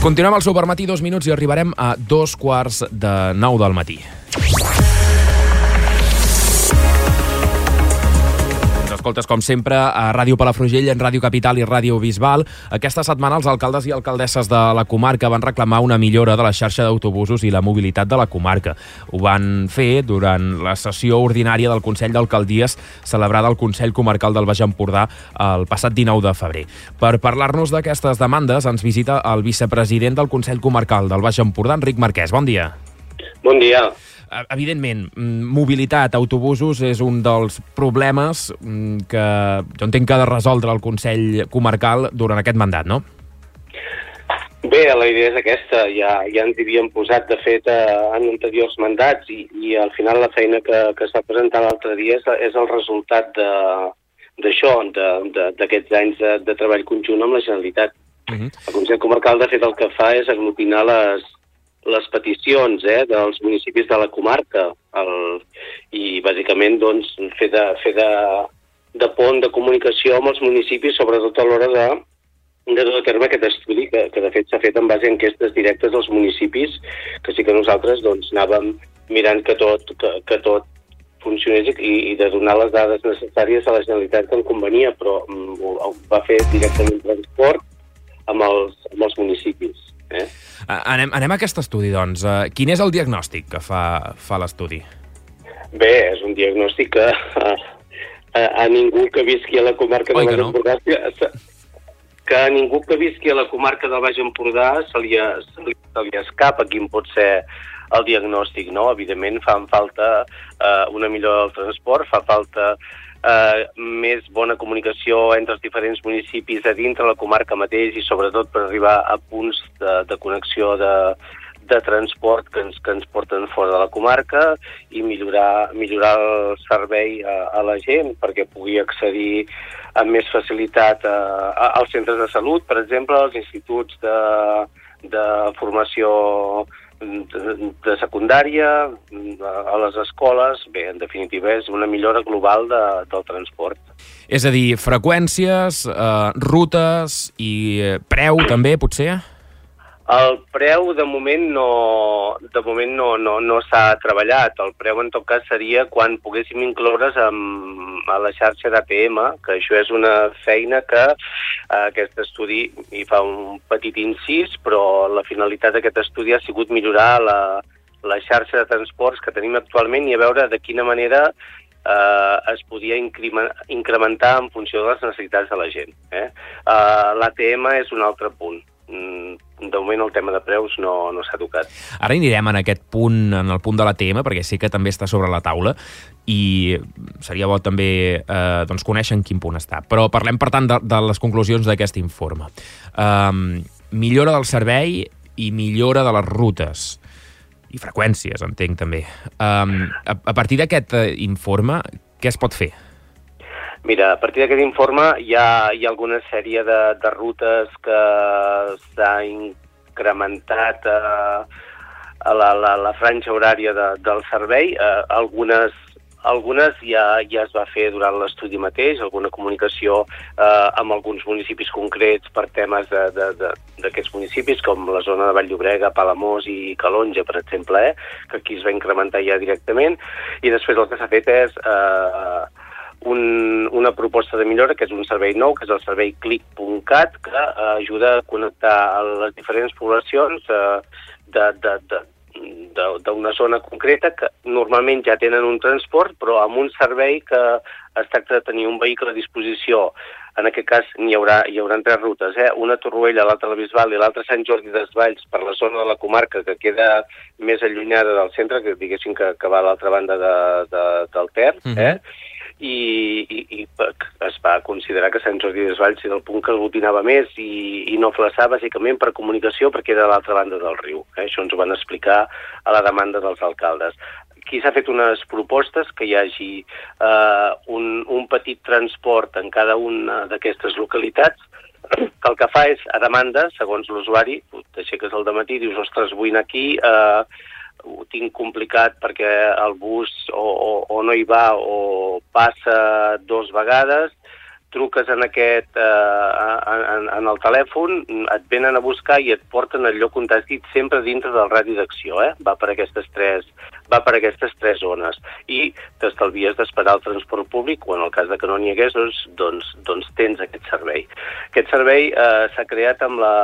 Continuem al Supermatí dos minuts i arribarem a dos quarts de nou del matí. Escoltes, com sempre, a Ràdio Palafrugell, en Ràdio Capital i Ràdio Bisbal. Aquesta setmana els alcaldes i alcaldesses de la comarca van reclamar una millora de la xarxa d'autobusos i la mobilitat de la comarca. Ho van fer durant la sessió ordinària del Consell d'Alcaldies celebrada al Consell Comarcal del Baix Empordà el passat 19 de febrer. Per parlar-nos d'aquestes demandes ens visita el vicepresident del Consell Comarcal del Baix Empordà, Enric Marquès. Bon dia. Bon dia. Evidentment, mm, mobilitat, autobusos, és un dels problemes mm, que jo entenc que ha de resoldre el Consell Comarcal durant aquest mandat, no? Bé, la idea és aquesta. Ja, ja ens hi havíem posat, de fet, eh, en anteriors mandats i, i al final la feina que, que es va presentar l'altre dia és, és el resultat d'això, d'aquests anys de, de treball conjunt amb la Generalitat. Uh -huh. El Consell Comarcal, de fet, el que fa és aglutinar les, les peticions eh, dels municipis de la comarca el, i bàsicament doncs, fer, de, fer de, de pont de comunicació amb els municipis, sobretot a l'hora de, de dur a terme aquest estudi, que, que de fet s'ha fet en base a enquestes directes dels municipis, que sí que nosaltres doncs, anàvem mirant que tot, que, que tot funcionés i, i de donar les dades necessàries a la Generalitat que en convenia, però mm, ho va fer directament transport amb els, amb els municipis. Eh? Anem, anem a aquest estudi, doncs. Uh, quin és el diagnòstic que fa, fa l'estudi? Bé, és un diagnòstic que a, a, a ningú que visqui a la comarca Oi, del Baix Empordà que, que a ningú que visqui a la comarca del Baix Empordà se li, se li, se li escapa quin pot ser el diagnòstic, no? Evidentment fan falta eh, una millora del transport, fa falta eh, més bona comunicació entre els diferents municipis a dintre la comarca mateix i sobretot per arribar a punts de, de connexió de, de transport que ens, que ens porten fora de la comarca i millorar, millorar el servei a, a la gent perquè pugui accedir amb més facilitat a, a, als centres de salut, per exemple, als instituts de, de formació de, secundària, a les escoles, bé, en definitiva és una millora global de, del transport. És a dir, freqüències, eh, rutes i eh, preu també, potser? El preu de moment no, de moment no, no, no s'ha treballat. El preu en tot cas seria quan poguéssim incloure's amb, a la xarxa d'APM, que això és una feina que eh, aquest estudi hi fa un petit incís, però la finalitat d'aquest estudi ha sigut millorar la, la xarxa de transports que tenim actualment i a veure de quina manera eh, es podia incrementar en funció de les necessitats de la gent. Eh? Eh, L'ATM és un altre punt. De moment el tema de preus no, no s'ha tocat. Ara anirem en aquest punt, en el punt de l'ATM, perquè sé que també està sobre la taula i seria bo també eh, doncs conèixer en quin punt està. Però parlem, per tant, de, de les conclusions d'aquest informe. Um, millora del servei i millora de les rutes i freqüències, entenc també. Um, a, a partir d'aquest eh, informe, què es pot fer? Mira, a partir d'aquest informe hi ha, hi ha alguna sèrie de, de rutes que s'ha incrementat eh, a la, la, la franja horària de, del servei. Eh, algunes algunes ja, ja es va fer durant l'estudi mateix, alguna comunicació eh, amb alguns municipis concrets per temes d'aquests municipis, com la zona de Vall d'Obrega, Palamós i Calonja, per exemple, eh, que aquí es va incrementar ja directament, i després el que s'ha fet és eh, un, una proposta de millora, que és un servei nou, que és el servei clic.cat, que eh, ajuda a connectar a les diferents poblacions eh, de, de, de, d'una zona concreta que normalment ja tenen un transport, però amb un servei que es tracta de tenir un vehicle a disposició. En aquest cas n'hi haurà, hi haurà tres rutes, eh? una a Torroella, l'altra a la Bisbal i l'altra a Sant Jordi dels Valls per la zona de la comarca que queda més allunyada del centre, que diguéssim que, que va a l'altra banda de, de, del Ter, uh -huh. eh? I, i, i es va considerar que Sant Jordi Desvalls era el punt que aglutinava més i, i no flaçar bàsicament per comunicació perquè era a l'altra banda del riu. Eh? Això ens ho van explicar a la demanda dels alcaldes. Aquí s'ha fet unes propostes que hi hagi eh, un, un petit transport en cada una d'aquestes localitats que el que fa és, a demanda, segons l'usuari, t'aixeques al matí dius, ostres, vull anar aquí, eh, ho tinc complicat perquè el bus o, o, o no hi va o passa dos vegades, truques en aquest, eh, en, en el telèfon, et venen a buscar i et porten al lloc on t'has dit sempre dintre del radi d'acció, eh? Va per aquestes tres, va per aquestes tres zones. I t'estalvies d'esperar el transport públic, o en el cas de que no n'hi hagués, doncs, doncs, doncs tens aquest servei. Aquest servei eh, s'ha creat amb la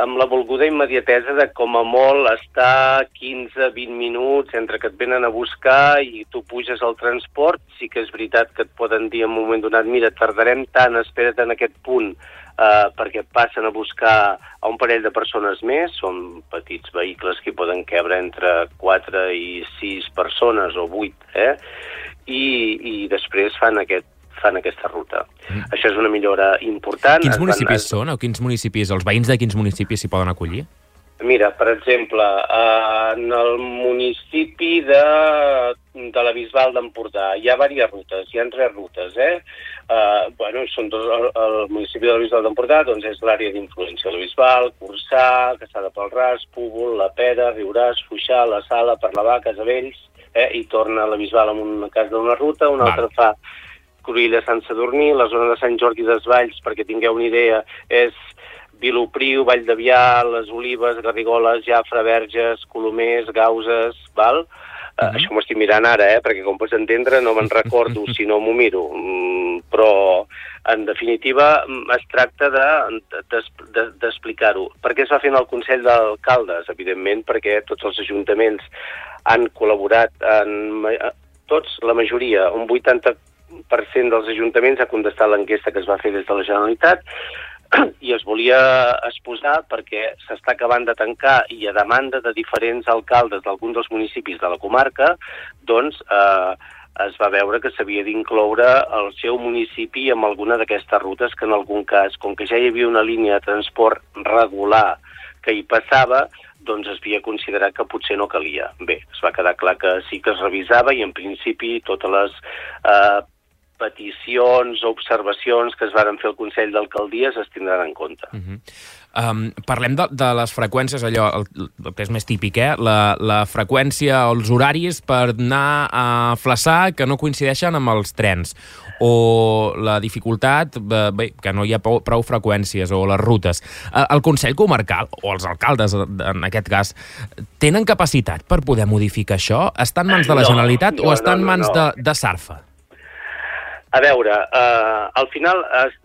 amb la volguda immediatesa de com a molt estar 15-20 minuts entre que et venen a buscar i tu puges al transport, sí que és veritat que et poden dir en un moment donat, mira, tardarem tant, espera't en aquest punt, eh, perquè passen a buscar a un parell de persones més, són petits vehicles que poden quebre entre 4 i 6 persones o 8, eh? I, i després fan aquest fan aquesta ruta. Mm. Això és una millora important. Quins municipis van... són o quins municipis, els veïns de quins municipis s'hi poden acollir? Mira, per exemple, en el municipi de, de la Bisbal d'Empordà hi ha diverses rutes, hi ha tres rutes, eh? Uh, bueno, són dos, el, el municipi de la Bisbal d'Empordà doncs és l'àrea d'influència de la Bisbal, Cursà, Caçada pel Ras, Púbol, La Pera, Riuràs, Fuixà, La Sala, Parlavà, Casavells, eh? i torna a la Bisbal en un cas d'una ruta, una altra fa Cruïlla, Sant Sadurní, la zona de Sant Jordi dels Valls, perquè tingueu una idea, és Vilopriu, Vall de Vià, les Olives, Garrigoles, Jafra, Verges, Colomers, Gauses, val? Uh, -huh. Això m'ho estic mirant ara, eh? perquè com pots entendre no me'n recordo si no m'ho miro, mm, però en definitiva mm, es tracta d'explicar-ho. De, de, per què es va en el Consell d'Alcaldes? Evidentment perquè tots els ajuntaments han col·laborat en, tots, la majoria, un 80 dels ajuntaments ha contestat l'enquesta que es va fer des de la Generalitat i es volia exposar perquè s'està acabant de tancar i a demanda de diferents alcaldes d'alguns dels municipis de la comarca, doncs eh, es va veure que s'havia d'incloure el seu municipi amb alguna d'aquestes rutes que en algun cas, com que ja hi havia una línia de transport regular que hi passava, doncs es havia considerat que potser no calia. Bé, es va quedar clar que sí que es revisava i en principi totes les eh, peticions o observacions que es varen fer al Consell d'Alcaldies es tindran en compte. Uh -huh. um, parlem de, de les freqüències, allò el, el que és més típic, eh? la, la freqüència, els horaris per anar a Flaçà que no coincideixen amb els trens o la dificultat eh, bé, que no hi ha prou, prou freqüències o les rutes. Eh, el Consell Comarcal, o els alcaldes en aquest cas, tenen capacitat per poder modificar això? Està en mans de la Generalitat no, o està en mans no, no. de, de Sarfa? A veure, eh, al final es,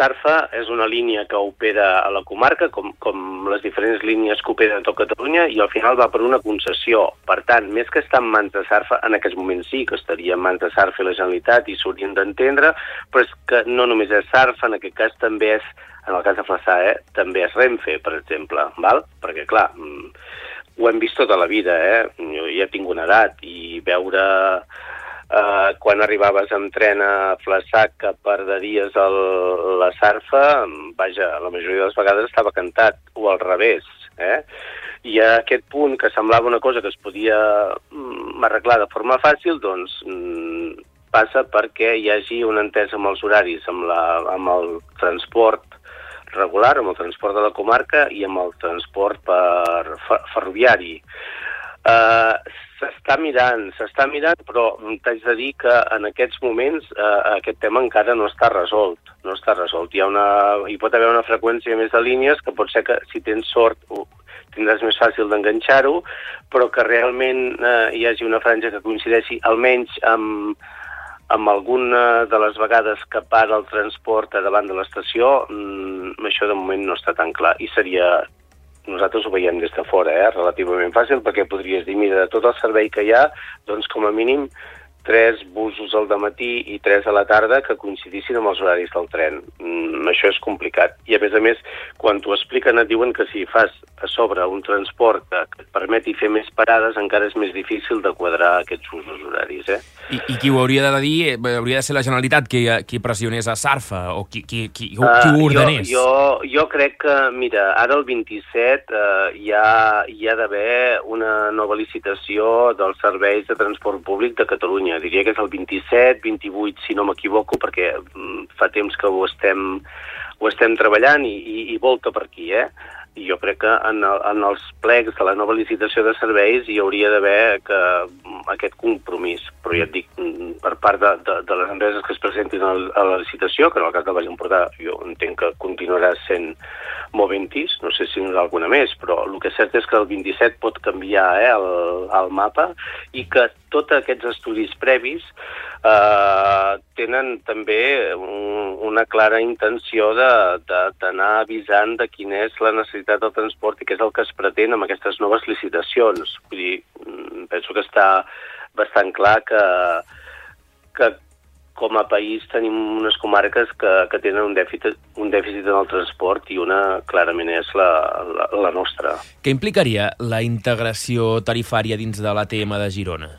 Sarfa és una línia que opera a la comarca, com, com les diferents línies que operen a tot Catalunya, i al final va per una concessió. Per tant, més que estar en mans de Sarfa, en aquests moments sí que estaria en mans de Sarfa i la Generalitat i s'haurien d'entendre, però és que no només és Sarfa, en aquest cas també és, en el cas de Flaçà, eh, també és Renfe, per exemple, val? perquè clar, mm, ho hem vist tota la vida, eh? jo ja tinc una edat, i veure eh, quan arribaves amb tren a Flaçà que perderies el, la Sarfa, vaja, la majoria de les vegades estava cantat, o al revés, eh? I a aquest punt, que semblava una cosa que es podia mm, arreglar de forma fàcil, doncs mm, passa perquè hi hagi una entesa amb els horaris, amb, la, amb el transport regular, amb el transport de la comarca i amb el transport per ferroviari. Uh, s'està mirant, s'està mirant, però t'haig de dir que en aquests moments uh, aquest tema encara no està resolt. No està resolt. Hi, ha una, hi pot haver una freqüència més de línies que pot ser que si tens sort tindràs més fàcil d'enganxar-ho, però que realment uh, hi hagi una franja que coincideixi almenys amb, amb alguna de les vegades que para el transport davant de l'estació, mm, això de moment no està tan clar i seria nosaltres ho veiem des de fora, eh? relativament fàcil, perquè podries dir, mira, de tot el servei que hi ha, doncs com a mínim tres busos al matí i tres a la tarda que coincidissin amb els horaris del tren. Mm, això és complicat. I a més a més, quan t'ho expliquen et diuen que si fas a sobre un transport que et permeti fer més parades encara és més difícil de quadrar aquests usos horaris. Eh? I, I qui ho hauria de dir eh, hauria de ser la Generalitat qui, qui pressionés a Sarfa o qui, qui, qui, qui uh, ho ordenés? Jo, jo, jo crec que, mira, ara el 27 uh, hi ha, hi ha d'haver una nova licitació dels serveis de transport públic de Catalunya. Diria que és el 27, 28, si no m'equivoco, perquè um, fa temps que ho estem, ho estem treballant i, i, i volta per aquí, eh? i jo crec que en, el, en els plecs de la nova licitació de serveis hi hauria d'haver que aquest compromís, però ja et dic, mm, per part de, de, de les empreses que es presentin a, la licitació, que en el cas del Baix Empordà jo entenc que continuarà sent Moventis, no sé si n'hi alguna més, però el que és cert és que el 27 pot canviar eh, el, el mapa i que tots aquests estudis previs eh, tenen també un, una clara intenció d'anar avisant de quina és la necessitat del transport i què és el que es pretén amb aquestes noves licitacions. Vull dir, mm, penso que està bastant clar que, que com a país tenim unes comarques que, que tenen un dèficit, un dèficit en el transport i una clarament és la, la, la nostra. Què implicaria la integració tarifària dins de l'ATM de Girona?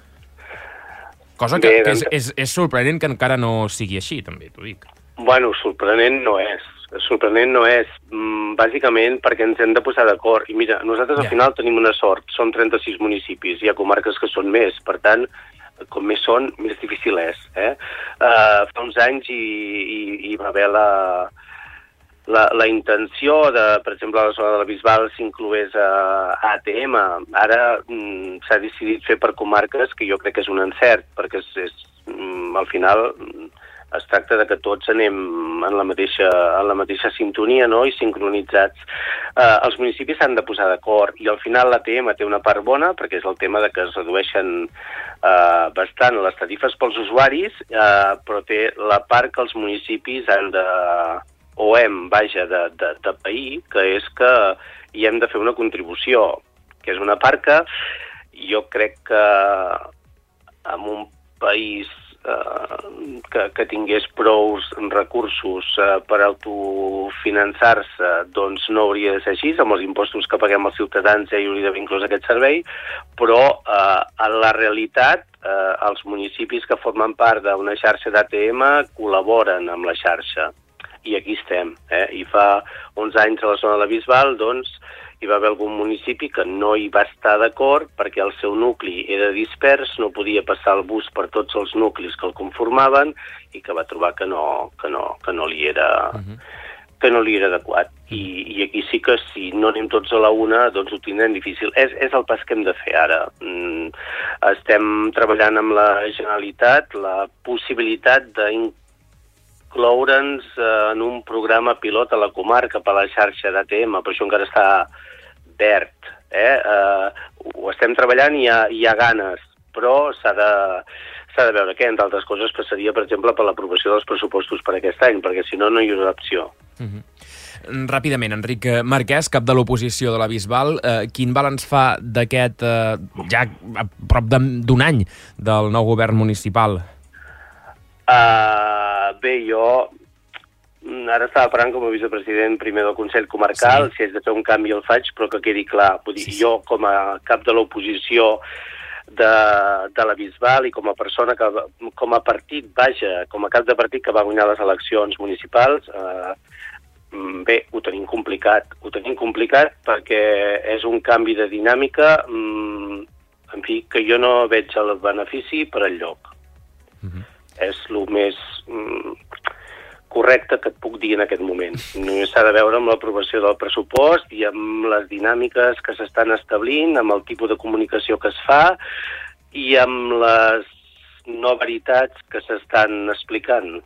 Cosa que, Bé, que és, és, és sorprenent que encara no sigui així, també, t'ho dic. Bueno, sorprenent no és. Sorprenent no és, mm, bàsicament perquè ens hem de posar d'acord. I mira, nosaltres ja. al final tenim una sort, són 36 municipis, hi ha comarques que són més, per tant, com més són, més difícil és. Eh? Uh, fa uns anys hi, hi, hi va haver la, la, la intenció de, per exemple, a la zona de la Bisbal s'incloés a, a ATM. Ara mm, s'ha decidit fer per comarques, que jo crec que és un encert, perquè és, és, mm, al final mm, es tracta de que tots anem en la mateixa, en la mateixa sintonia no? i sincronitzats. Eh, els municipis s'han de posar d'acord i al final l'ATM té una part bona perquè és el tema de que es redueixen eh, bastant les tarifes pels usuaris, eh, però té la part que els municipis han de o hem, vaja, de, de, de pair, que és que hi hem de fer una contribució, que és una part que jo crec que en un país eh, que, que tingués prou recursos eh, per autofinançar-se, doncs no hauria de ser així, amb els impostos que paguem els ciutadans ja hi hauria d'haver inclús aquest servei, però eh, en la realitat eh, els municipis que formen part d'una xarxa d'ATM col·laboren amb la xarxa i aquí estem. Eh? I fa uns anys a la zona de la Bisbal, doncs, hi va haver algun municipi que no hi va estar d'acord perquè el seu nucli era dispers, no podia passar el bus per tots els nuclis que el conformaven i que va trobar que no, que no, que no li era... Uh -huh que no li era adequat. I, I aquí sí que si no anem tots a la una, doncs ho tindrem difícil. És, és el pas que hem de fer ara. Mm, estem treballant amb la Generalitat la possibilitat d'incloure'ns eh, en un programa pilot a la comarca per a la xarxa d'ATM, però això encara està verd. Eh? Uh, ho estem treballant i hi ha, hi ha ganes, però s'ha de, s'ha de veure què, entre altres coses, passaria, per exemple, per l'aprovació dels pressupostos per aquest any, perquè si no, no hi haurà opció. Mhm. -huh. Ràpidament, Enric Marquès, cap de l'oposició de la Bisbal, eh, quin balanç fa d'aquest, eh, ja a prop d'un any, del nou govern municipal? Uh, bé, jo Mm, ara estava parlant com a vicepresident primer del Consell Comarcal, sí. si haig de fer un canvi el faig, però que quedi clar. Vull dir, sí, sí. jo com a cap de l'oposició de, de la Bisbal i com a persona que, com a partit, vaja, com a cap de partit que va guanyar les eleccions municipals, eh, mm, bé, ho tenim complicat. Ho tenim complicat perquè és un canvi de dinàmica, mm, en fi, que jo no veig el benefici per al lloc. Uh mhm. És el més... Mm, correcte que et puc dir en aquest moment. Només s'ha de veure amb l'aprovació del pressupost i amb les dinàmiques que s'estan establint, amb el tipus de comunicació que es fa i amb les no veritats que s'estan explicant.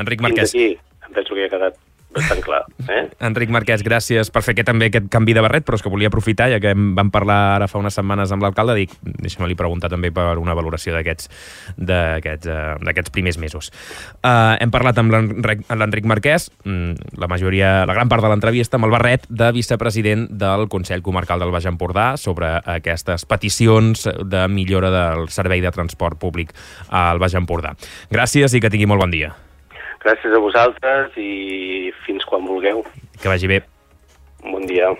Enric Marquès. Fins aquí, em penso que ha quedat bastant clar. Eh? Enric Marquès, gràcies per fer aquest, també aquest canvi de barret, però és que volia aprofitar, ja que vam parlar ara fa unes setmanes amb l'alcalde, dic, deixa'm-li preguntar també per una valoració d'aquests uh, primers mesos. Uh, hem parlat amb l'Enric Marquès, mm, la majoria, la gran part de l'entrevista, amb el barret de vicepresident del Consell Comarcal del Baix Empordà sobre aquestes peticions de millora del servei de transport públic al Baix Empordà. Gràcies i que tingui molt bon dia. Gràcies a vosaltres i fins quan vulgueu. Que vagi bé. Bon dia.